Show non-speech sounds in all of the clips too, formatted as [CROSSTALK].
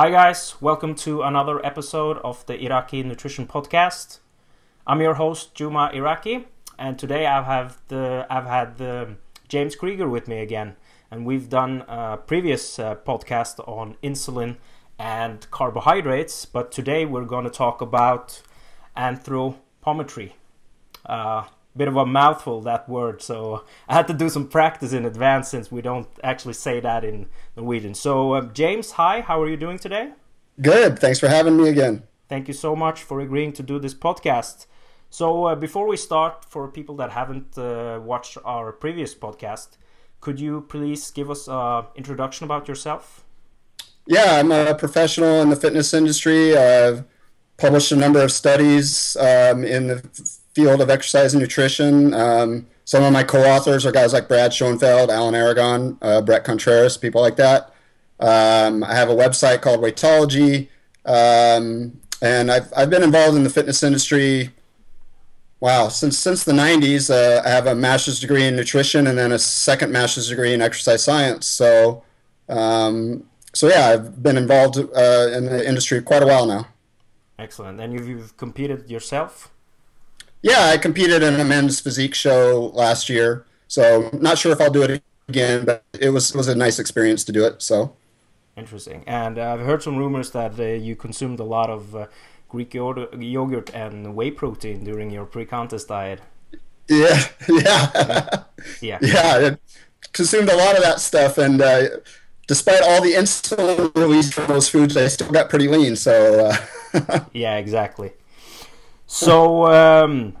Hi, guys. Welcome to another episode of the Iraki Nutrition Podcast. I'm your host, Juma Iraki, and today I have the I've had the James Krieger with me again, and we've done a previous uh, podcast on insulin and carbohydrates, but today we're going to talk about anthropometry. Uh, bit of a mouthful that word, so I had to do some practice in advance since we don't actually say that in Norwegian. So, uh, James, hi, how are you doing today? Good. Thanks for having me again. Thank you so much for agreeing to do this podcast. So, uh, before we start, for people that haven't uh, watched our previous podcast, could you please give us an introduction about yourself? Yeah, I'm a professional in the fitness industry. I've published a number of studies um, in the field of exercise and nutrition. Um, some of my co-authors are guys like Brad Schoenfeld, Alan Aragon, uh, Bret Contreras, people like that. Um, I have a website called Weightology, um, and I've, I've been involved in the fitness industry. Wow, since since the '90s, uh, I have a master's degree in nutrition and then a second master's degree in exercise science. So, um, so yeah, I've been involved uh, in the industry quite a while now. Excellent. And you've, you've competed yourself? Yeah, I competed in a men's physique show last year, so not sure if I'll do it again, but it was it was a nice experience to do it. So interesting. And uh, I've heard some rumors that uh, you consumed a lot of uh, Greek yogurt and whey protein during your pre-contest diet. Yeah, [LAUGHS] yeah, yeah. [LAUGHS] yeah consumed a lot of that stuff, and uh, despite all the insulin released from those foods, I still got pretty lean. So uh, [LAUGHS] yeah, exactly. So, um,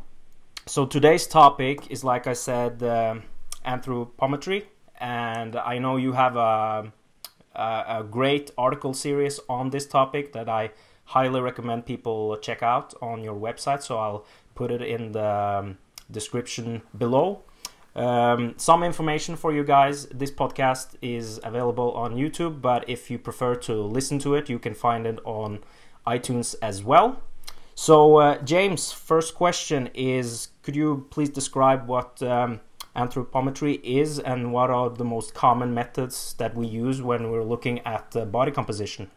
so today's topic is, like I said, uh, anthropometry, and I know you have a, a, a great article series on this topic that I highly recommend people check out on your website. So I'll put it in the um, description below. Um, some information for you guys. This podcast is available on YouTube, but if you prefer to listen to it, you can find it on iTunes as well. So, uh, James, first question is could you please describe what um, anthropometry is and what are the most common methods that we use when we're looking at uh, body composition?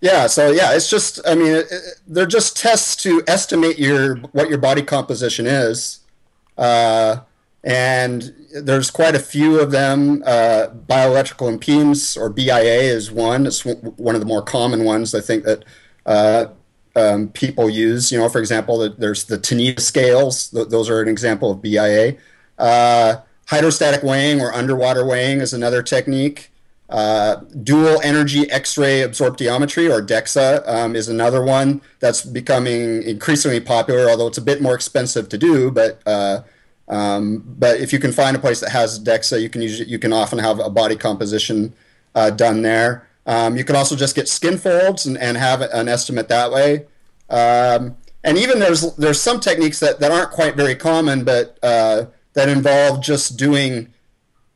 Yeah, so yeah, it's just I mean it, it, they're just tests to estimate your what your body composition is, uh, and there's quite a few of them. Uh, bioelectrical impedance or BIA is one. It's one of the more common ones. I think that uh, um, people use. You know, for example, there's the Tanita scales. those are an example of BIA. Uh, hydrostatic weighing or underwater weighing is another technique. Uh, dual energy X-ray absorptiometry or DEXA um, is another one that's becoming increasingly popular, although it's a bit more expensive to do. But uh, um, but if you can find a place that has DEXA, you can use you can often have a body composition uh, done there. Um, you can also just get skin folds and, and have an estimate that way. Um, and even there's there's some techniques that, that aren't quite very common, but uh, that involve just doing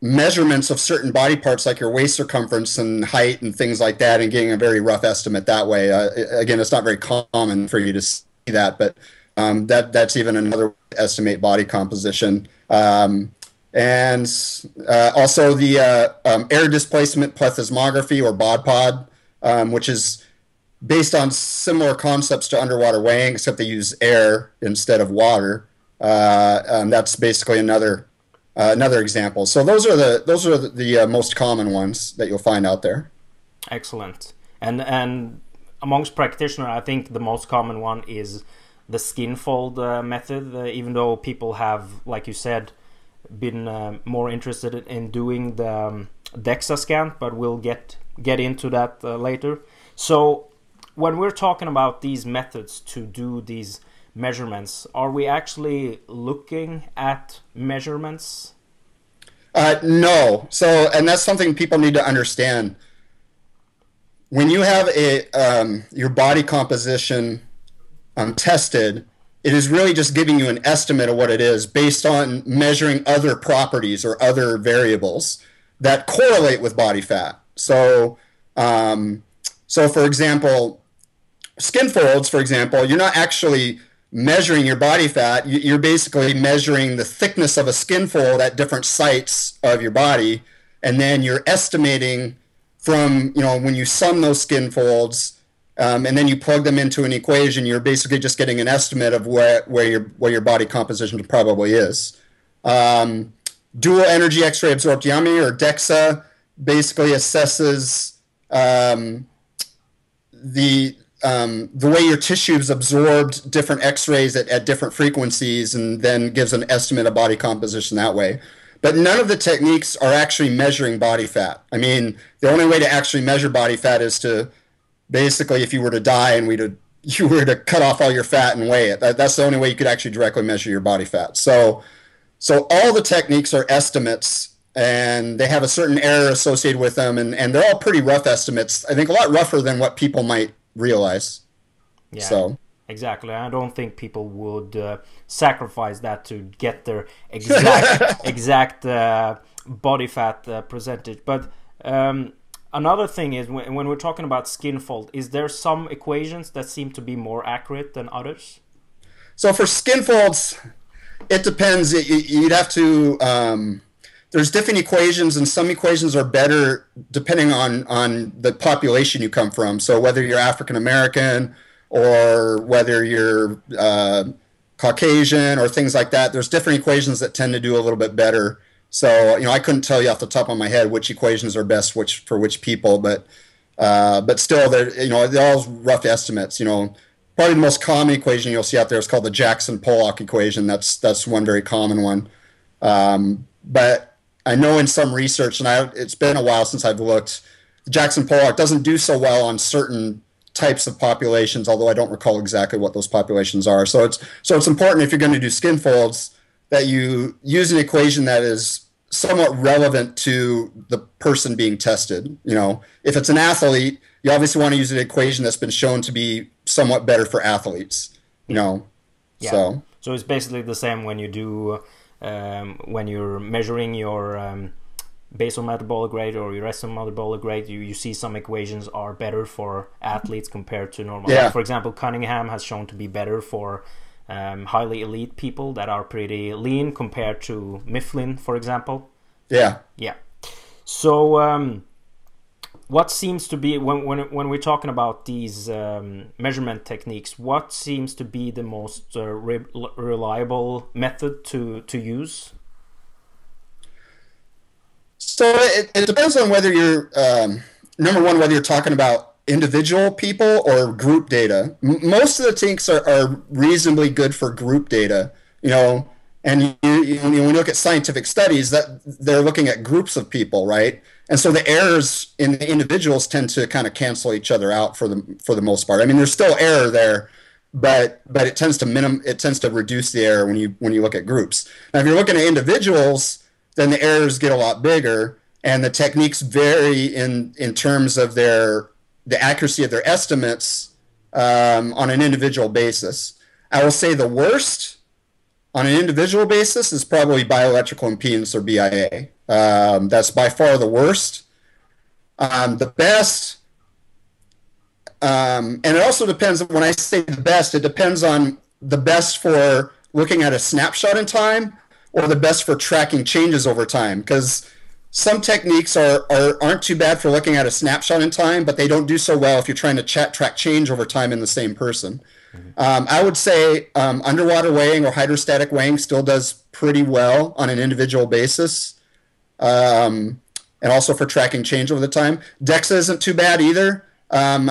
measurements of certain body parts, like your waist circumference and height and things like that, and getting a very rough estimate that way. Uh, again, it's not very common for you to see that, but um, that that's even another way to estimate body composition. Um, and uh, also the uh, um, air displacement plethysmography or BODPOD, um, which is based on similar concepts to underwater weighing, except they use air instead of water. Uh, that's basically another uh, another example. So those are the those are the, the uh, most common ones that you'll find out there. Excellent. And and amongst practitioners, I think the most common one is the skin fold uh, method. even though people have, like you said, been uh, more interested in doing the um, DEXA scan, but we'll get get into that uh, later. So, when we're talking about these methods to do these measurements, are we actually looking at measurements? Uh, no. So, and that's something people need to understand. When you have a um, your body composition um, tested, it is really just giving you an estimate of what it is based on measuring other properties or other variables that correlate with body fat. So, um, so for example, skin folds, for example, you're not actually measuring your body fat. You're basically measuring the thickness of a skin fold at different sites of your body, and then you're estimating from you know when you sum those skin folds um, and then you plug them into an equation, you're basically just getting an estimate of where, where your where your body composition probably is. Um, dual energy X-ray absorbed absorptiometry or DEXA basically assesses um, the um, the way your tissues absorbed different X-rays at, at different frequencies, and then gives an estimate of body composition that way. But none of the techniques are actually measuring body fat. I mean, the only way to actually measure body fat is to basically, if you were to die and we to [LAUGHS] you were to cut off all your fat and weigh it, that, that's the only way you could actually directly measure your body fat. So, so all the techniques are estimates, and they have a certain error associated with them, and, and they're all pretty rough estimates. I think a lot rougher than what people might realize. Yeah. So exactly. I don't think people would uh, sacrifice that to get their exact [LAUGHS] exact uh, body fat uh, percentage. But um, another thing is when, when we're talking about skin fold, is there some equations that seem to be more accurate than others? So for skin folds, it depends. You'd have to. Um, there's different equations, and some equations are better depending on on the population you come from. So whether you're African American or whether you're uh, Caucasian or things like that, there's different equations that tend to do a little bit better. So you know, I couldn't tell you off the top of my head which equations are best which for which people, but uh, but still, they're you know they're all rough estimates. You know, probably the most common equation you'll see out there is called the Jackson-Pollock equation. That's that's one very common one. Um, but I know in some research, and I, it's been a while since I've looked, Jackson Pollock doesn't do so well on certain types of populations, although I don't recall exactly what those populations are. So it's so it's important if you're going to do skin folds that you use an equation that is somewhat relevant to the person being tested. You know, if it's an athlete, you obviously want to use an equation that's been shown to be somewhat better for athletes. You know, yeah. so so it's basically the same when you do um, when you're measuring your um, basal metabolic rate or your resting metabolic rate, you, you see some equations are better for athletes compared to normal. Yeah. Like for example, Cunningham has shown to be better for um, highly elite people that are pretty lean compared to Mifflin, for example. Yeah. Yeah. So, um, what seems to be when when when we're talking about these um, measurement techniques, what seems to be the most uh, re reliable method to to use? So it, it depends on whether you're um, number one whether you're talking about individual people or group data. Most of the techniques are, are reasonably good for group data. You know, and you, you, when you look at scientific studies, that they're looking at groups of people, right? And so the errors in the individuals tend to kind of cancel each other out for the for the most part. I mean, there's still error there, but but it tends to minim it tends to reduce the error when you when you look at groups. Now, if you're looking at individuals, then the errors get a lot bigger, and the techniques vary in in terms of their the accuracy of their estimates um, on an individual basis. I will say the worst on an individual basis is probably bioelectrical impedance or BIA. Um, that's by far the worst. Um, the best, um, and it also depends, when I say the best, it depends on the best for looking at a snapshot in time or the best for tracking changes over time. Because some techniques are, are, aren't too bad for looking at a snapshot in time, but they don't do so well if you're trying to chat, track change over time in the same person. Um, I would say um, underwater weighing or hydrostatic weighing still does pretty well on an individual basis, um, and also for tracking change over the time. DEXA isn't too bad either. Um,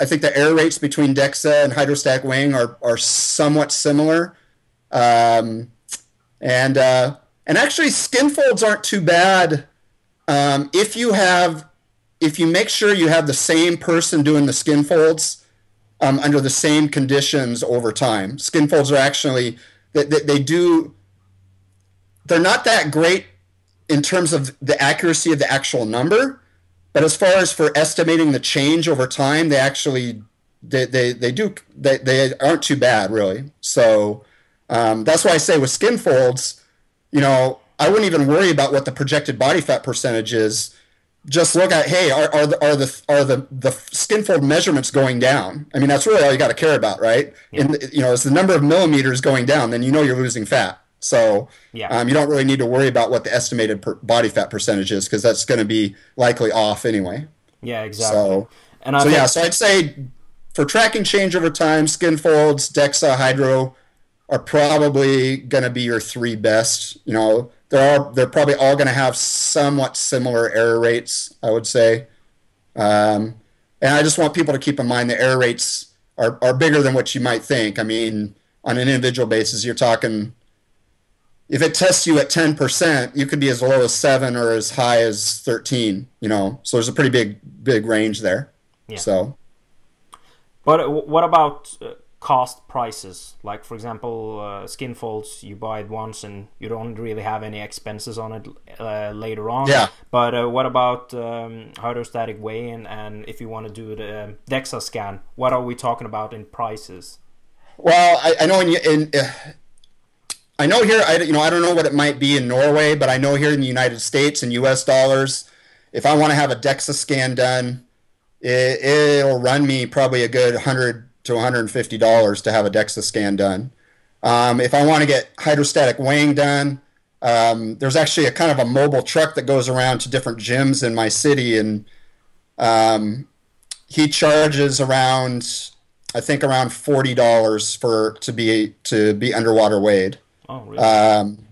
I think the error rates between DEXA and hydrostatic weighing are, are somewhat similar, um, and uh, and actually skin folds aren't too bad um, if you have if you make sure you have the same person doing the skin folds um, under the same conditions over time. Skin folds are actually they, they, they, do they're not that great in terms of the accuracy of the actual number, but as far as for estimating the change over time, they actually they, they, they do they, they aren't too bad really. So um, that's why I say with skin folds, you know, I wouldn't even worry about what the projected body fat percentage is just look at hey are, are the are the are the the skin fold measurements going down i mean that's really all you got to care about right yeah. and you know it's the number of millimeters going down then you know you're losing fat So Yeah. um, you don't really need to worry about what the estimated per- body fat percentage is because that's going to be likely off anyway. Yeah, exactly. So, and I so think, yeah, so I'd say for tracking change over time, skin folds, DEXA, Hydro are probably going to be your three best. You know, they're all, they're probably all going to have somewhat similar error rates. I would say, um, and I just want people to keep in mind the error rates are, are bigger than what you might think. I mean, on an individual basis, you're talking. If it tests you at 10%, you could be as low as 7 or as high as 13, you know. So there's a pretty big big range there. Yeah. So, But what about cost prices? Like, for example, uh, skin folds, you buy it once and you don't really have any expenses on it uh, later on. Yeah. But uh, what about um, hydrostatic weighing and if you want to do the um, DEXA scan, what are we talking about in prices? well, I, I know in, in uh, I know here, I you know I don't know what it might be in Norway, but I know here in the United States in U.S. dollars, if I want to have a DEXA scan done, it, it'll run me probably a good hundred to 150 dollars to have a DEXA scan done. Um, if I want to get hydrostatic weighing done, um, there's actually a kind of a mobile truck that goes around to different gyms in my city, and um, he charges around, I think, around forty dollars for to be to be underwater weighed. Oh, really? Um,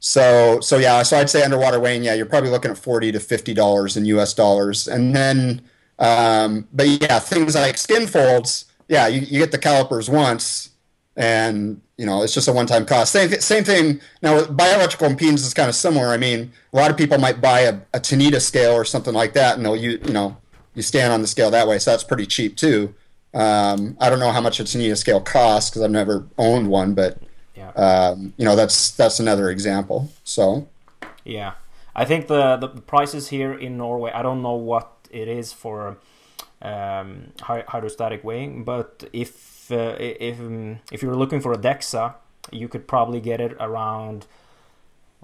so so yeah, so I'd say underwater weighing, yeah, you're probably looking at forty to fifty dollars in U.S. dollars, and then, um, but yeah, things like skin folds, yeah, you, you get the calipers once, and you know it's just a one-time cost. Same th- same thing. Now with bioelectrical impedance is kind of similar. I mean, a lot of people might buy a, a Tanita scale or something like that, and they'll you you know you stand on the scale that way, so that's pretty cheap too. Um, I don't know how much a Tanita scale costs because I've never owned one, but yeah. um, you know that's that's another example. So Yeah, I think the the prices here in Norway. I don't know what it is for um, hy- hydrostatic weighing, but if uh, if um, if you're looking for a DEXA, you could probably get it around.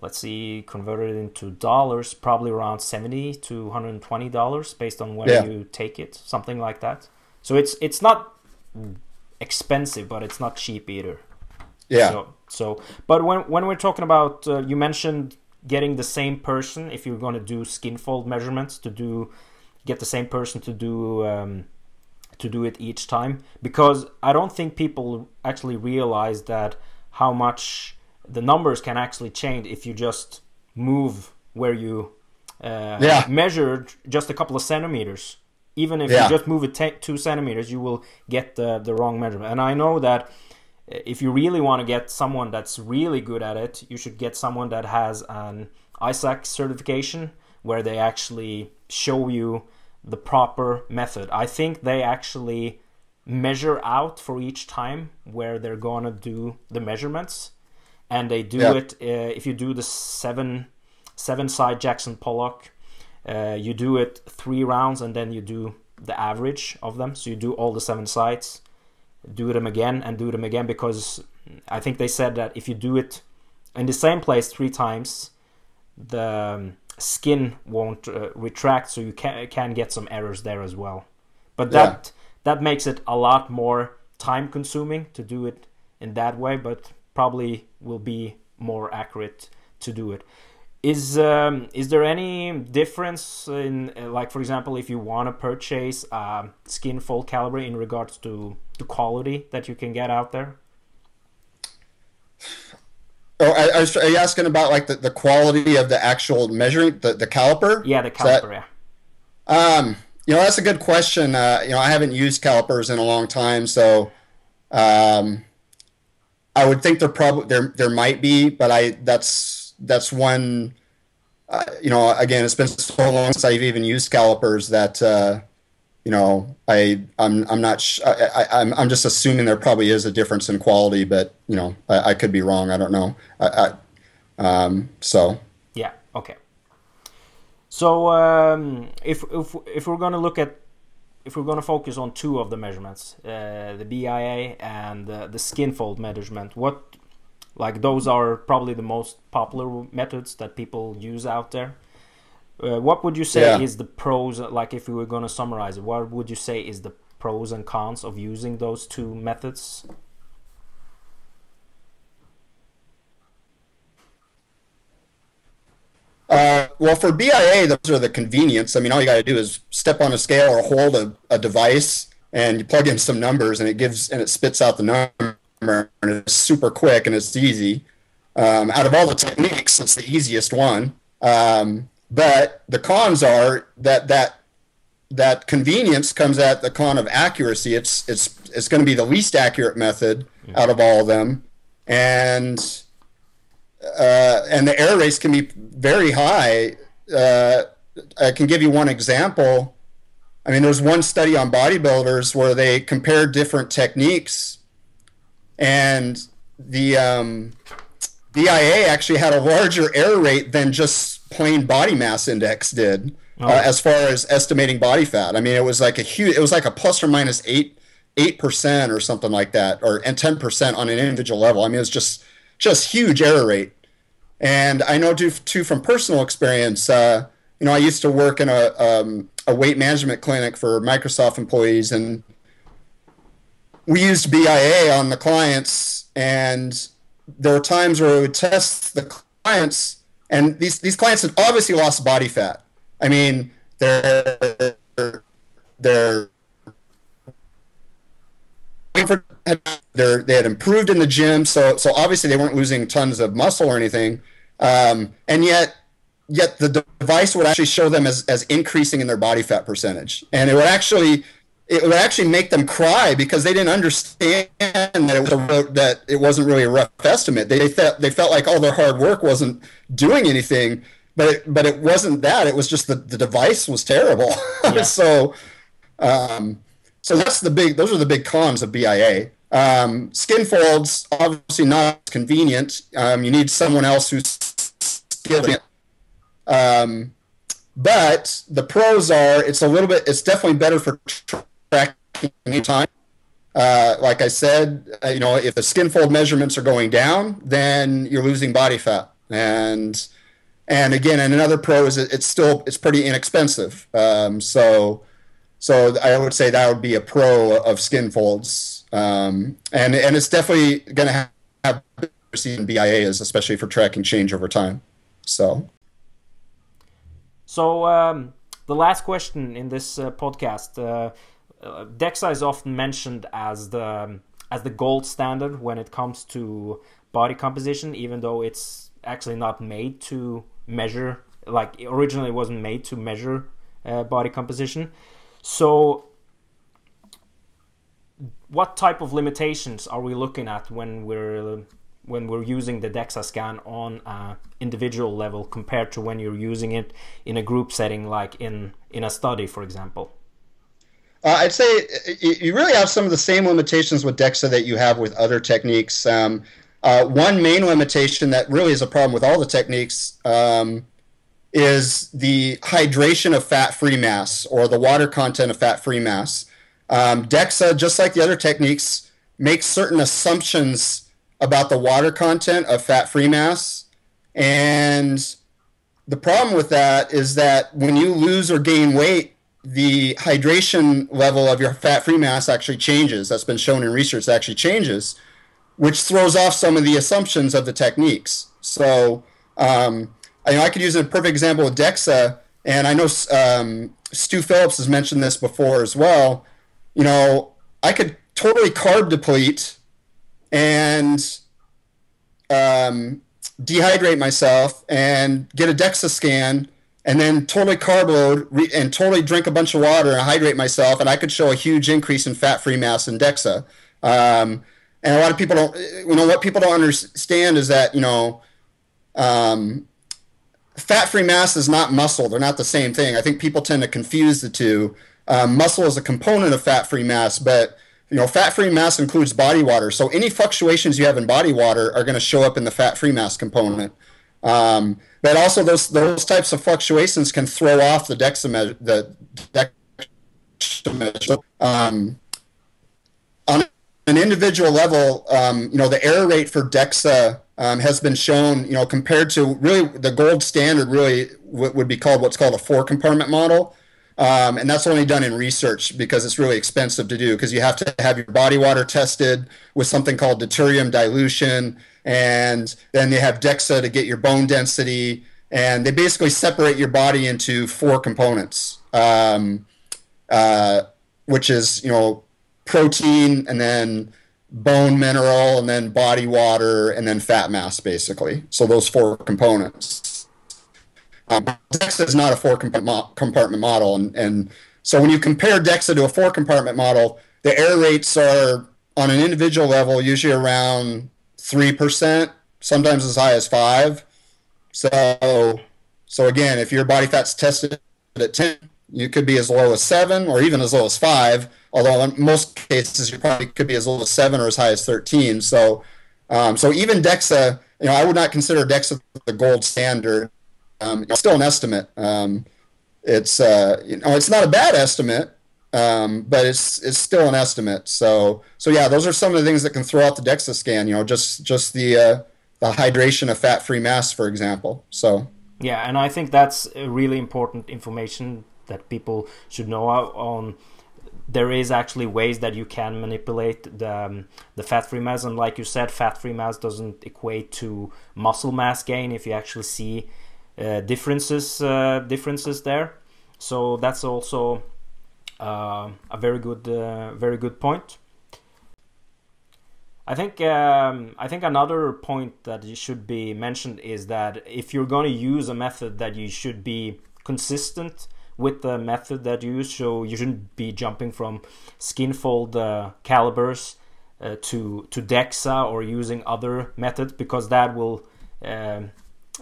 Let's see, converted into dollars, probably around seventy to one hundred and twenty dollars, based on where Yeah. you take it, something like that. So it's it's not expensive, but it's not cheap either. yeah, So, so but when when we're talking about, uh, you mentioned getting the same person if you're going to do skin fold measurements to do get the same person to do um, to do it each time because I don't think people actually realize that how much the numbers can actually change if you just move where you uh, Yeah. measured just a couple of centimeters. Even if Yeah. you just move it te- two centimeters, you will get the, the wrong measurement. And I know that uh, if you really want to get someone that's really good at it, you should get someone that has an ISAK certification where they actually show you the proper method. I think they actually measure out for each time where they're going to do the measurements and they do Yeah. it uh, if you do the seven seven site Jackson Pollock uh, you do it three rounds and then you do the average of them so you do all the seven sites do them again and do them again because I think they said that if you do it in the same place three times the um, skin won't uh, retract so you can can get some errors there as well. But Yeah. that that makes it a lot more time consuming to do it in that way but probably will be more accurate to do it. Is um, is there any difference in uh, like for example if you want to purchase a skin fold caliper in regards to the quality that you can get out there [SIGHS] [LAUGHS] oh, I, I was, are you asking about like the, the quality of the actual measuring the, the caliper? yeah the that- caliper yeah Um, you know, that's a good question. Uh, you know, I haven't used calipers in a long time, so um, I would think there probably there there might be, but I that's that's one. Uh, you know, again, it's been so long since I've even used calipers that uh, you know I I'm I'm not sh- I, I, I'm I'm just assuming there probably is a difference in quality, but you know I, I could be wrong. I don't know. I, I, um, so Yeah. Okay. So um, if if if we're gonna look at if we're gonna focus on two of the measurements, uh, the BIA and uh, the skin fold measurement, what like those are probably the most popular methods that people use out there. Uh, what would you say yeah. is the pros? Like, if we were going to summarize it, what would you say is the pros and cons of using those two methods? Uh, well, for BIA, those are the convenience. I mean, all you got to do is step on a scale or hold a, a, device, and you plug in some numbers, and it gives and it spits out the number, and it's super quick and it's easy. Um, out of all the techniques, it's the easiest one. Um, but the cons are that that that convenience comes at the con of accuracy. It's it's it's going to be the least accurate method out of all of them, and uh, and the error rates can be very high. Uh, I can give you one example. I mean, there's one study on bodybuilders where they compared different techniques, and the um, BIA actually had a larger error rate than just plain body mass index did, oh. uh, as far as estimating body fat. I mean, it was like a huge, it was like a plus or minus eight eight percent or something like that, or and ten percent on an individual level. I mean, it's just just huge error rate. And I know too, too from personal experience. Uh, you know, I used to work in a um, a weight management clinic for Microsoft employees, and we used BIA on the clients. And there were times where we would test the clients, and these these clients had obviously lost body fat. I mean, they're they're they're, they had improved in the gym, so so obviously they weren't losing tons of muscle or anything, um, and yet yet the device would actually show them as, as increasing in their body fat percentage, and it would actually it would actually make them cry because they didn't understand that it was a, that it wasn't really a rough estimate. They felt they felt like all their hard work wasn't doing anything, but it, but it wasn't that. It was just the the device was terrible. [LAUGHS] Yeah. so. Um, so that's the big. Those are the big cons of BIA. Um, skin folds obviously not convenient. Um, you need someone else who's skilled. Um, but the pros are it's a little bit. It's definitely better for tracking time. Uh, like I said, uh, you know, if the skin fold measurements are going down, then you're losing body fat. And and again, and another pro is it's still it's pretty inexpensive. Um, so so I would say that would be a pro of skin folds, um, and and it's definitely going to have, have BIAs, especially for tracking change over time. So. So um, the last question in this uh, podcast, uh, DEXA is often mentioned as the um, as the gold standard when it comes to body composition, even though it's actually not made to measure. Like originally, it wasn't made to measure uh, body composition. So, what type of limitations are we looking at when we're when we're using the DEXA scan on an individual level compared to when you're using it in a group setting, like in in a study, for example? Uh, I'd say you really have some of the same limitations with DEXA that you have with other techniques. Um, uh, one main limitation that really is a problem with all the techniques um, is the hydration of fat-free mass or the water content of fat-free mass. Um, DEXA, just like the other techniques, makes certain assumptions about the water content of fat-free mass. And the problem with that is that when you lose or gain weight, the hydration level of your fat-free mass actually changes. That's been shown in research. actually changes, which throws off some of the assumptions of the techniques. So um, I, know I could use a perfect example with DEXA, and I know um, Stu Phillips has mentioned this before as well. You know, I could totally carb deplete and um, dehydrate myself and get a DEXA scan and then totally carb load re- and totally drink a bunch of water and hydrate myself, and I could show a huge increase in fat-free mass in DEXA. Um, and a lot of people don't, you know, what people don't understand is that, you know, um, fat-free mass is not muscle. They're not the same thing. I think people tend to confuse the two. Um, muscle is a component of fat-free mass, but you know, fat-free mass includes body water. So any fluctuations you have in body water are going to show up in the fat-free mass component. Um, but also those those types of fluctuations can throw off the DEXA the DEXA measure. Um, on an individual level, um, you know, the error rate for DEXA um, has been shown, you know, compared to really the gold standard, really would be called what's called a four compartment model. Um, and that's only done in research because it's really expensive to do because you have to have your body water tested with something called deuterium dilution. And then they have DEXA to get your bone density. and they basically separate your body into four components, um, uh, which is you know protein and then bone mineral and then body water and then fat mass basically. So those four components. Um, DEXA is not a four compartment model, and, and so when you compare DEXA to a four compartment model, the error rates are on an individual level usually around three percent, sometimes as high as five. So, so again, if your body fat's tested at ten, you could be as low as seven or even as low as five. Although in most cases you probably could be as low as seven or as high as thirteen. So, um, so even DEXA, you know, I would not consider DEXA the gold standard. Um, it's still an estimate. Um, it's uh, you know, it's not a bad estimate, um, but it's it's still an estimate. So so yeah, those are some of the things that can throw out the DEXA scan. You know, just just the uh, the hydration of fat-free mass, for example. So yeah, and I think that's really important information that people should know on there is actually ways that you can manipulate the, um, the fat-free mass and like you said fat-free mass doesn't equate to muscle mass gain if you actually see uh, differences uh, differences there so that's also uh, a very good uh, very good point I think um, I think another point that should be mentioned is that if you're going to use a method that you should be consistent with the method that you use. So you shouldn't be jumping from skinfold uh, calipers uh, to to DEXA or using other methods because that will um,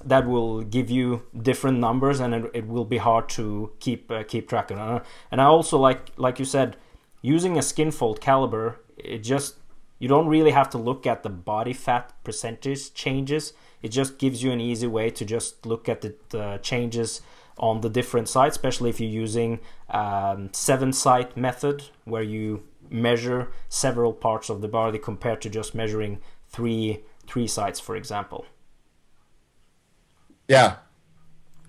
that will give you different numbers and it, it will be hard to keep uh, keep track of. Uh, and I also like like you said, using a skinfold caliper, it just you don't really have to look at the body fat percentage changes. It just gives you an easy way to just look at the, changes on the different sites, especially if you're using um, seven site method where you measure several parts of the body compared to just measuring three three sites, for example. Yeah,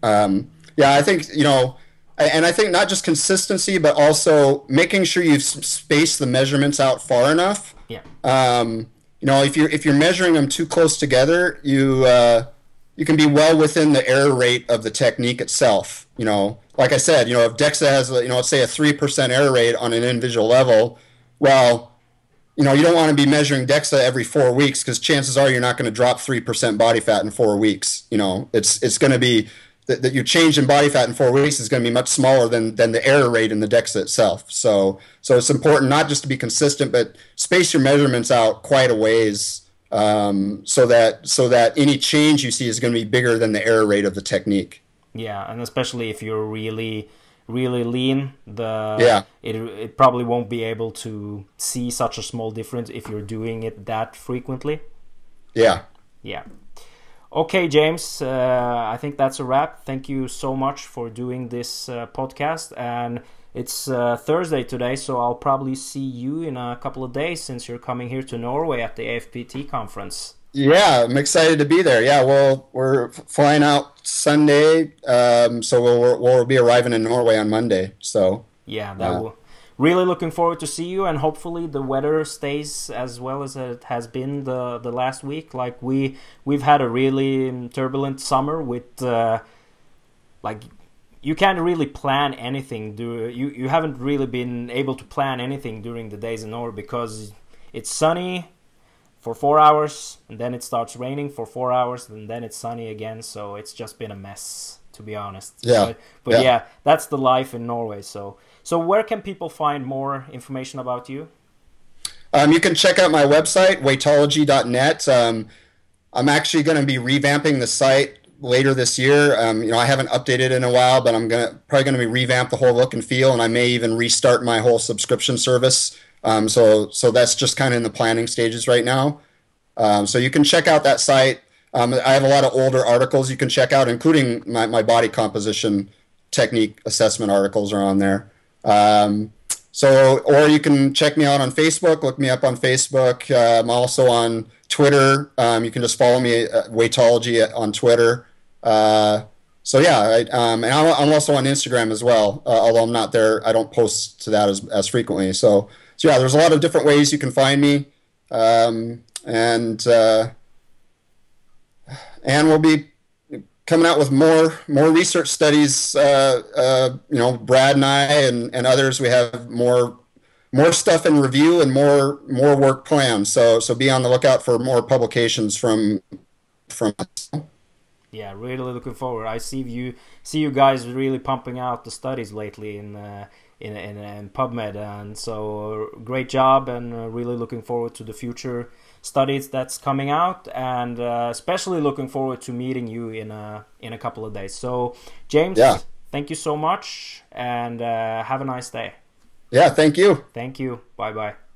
um, yeah, I think you know, and I think not just consistency, but also making sure you space the measurements out far enough. Yeah. Um, you know, if you're if you're measuring them too close together, you uh, you can be well within the error rate of the technique itself. You know, like I said, you know, if DEXA has, you know, let's say a 3% error rate on an individual level, well, you know, you don't want to be measuring DEXA every four weeks because chances are you're not going to drop 3% body fat in four weeks. You know, it's, it's going to be that, that your change in body fat in four weeks is going to be much smaller than, than the error rate in the DEXA itself. So, so it's important not just to be consistent, but space your measurements out quite a ways um, so that so that any change you see is going to be bigger than the error rate of the technique. Yeah, and especially if you're really really lean, the yeah it it probably won't be able to see such a small difference if you're doing it that frequently. Yeah. Yeah. Okay, James, uh, I think that's a wrap. Thank you so much for doing this uh, podcast and it's uh, Thursday today, so I'll probably see you in a couple of days since you're coming here to Norway at the AFPT conference. Yeah, I'm excited to be there. Yeah, well, we're flying out Sunday, um, so we'll, we'll be arriving in Norway on Monday. So yeah, that uh, will. Really looking forward to see you, and hopefully the weather stays as well as it has been the the last week. Like we we've had a really turbulent summer with. Uh, like you can't really plan anything. Do you? You haven't really been able to plan anything during the days in Norway because it's sunny for four hours and then it starts raining for four hours and then it's sunny again. So it's just been a mess, to be honest. Yeah. But, but yeah. yeah, that's the life in Norway. So so where can people find more information about you? Um, you can check out my website, weightology.net. Um, I'm actually going to be revamping the site later this year. Um, you know, I haven't updated in a while, but I'm gonna probably gonna be revamp the whole look and feel, and I may even restart my whole subscription service. Um, so so that's just kind of in the planning stages right now. Um, so you can check out that site. Um, I have a lot of older articles you can check out, including my, my body composition technique assessment articles are on there. Um, so, or you can check me out on Facebook. Look me up on Facebook. Uh, I'm also on Twitter. Um, you can just follow me at Weightology on Twitter. Uh, so yeah, I, um, and I'm, also on Instagram as well. Uh, although I'm not there, I don't post to that as, as frequently. So so yeah, there's a lot of different ways you can find me, um, and uh, and we'll be coming out with more more research studies. Uh, uh, you know, Brad and I and, and others, we have more more stuff in review and more more work planned. So so be on the lookout for more publications from from. Yeah, really looking forward. I see you see you guys really pumping out the studies lately in. Uh, in, in, in PubMed, and so great job, and uh, really looking forward to the future studies that's coming out, and uh, especially looking forward to meeting you in a in a couple of days. So, James, yeah. thank you so much, and uh, have a nice day. Yeah, thank you. Thank you. Bye bye.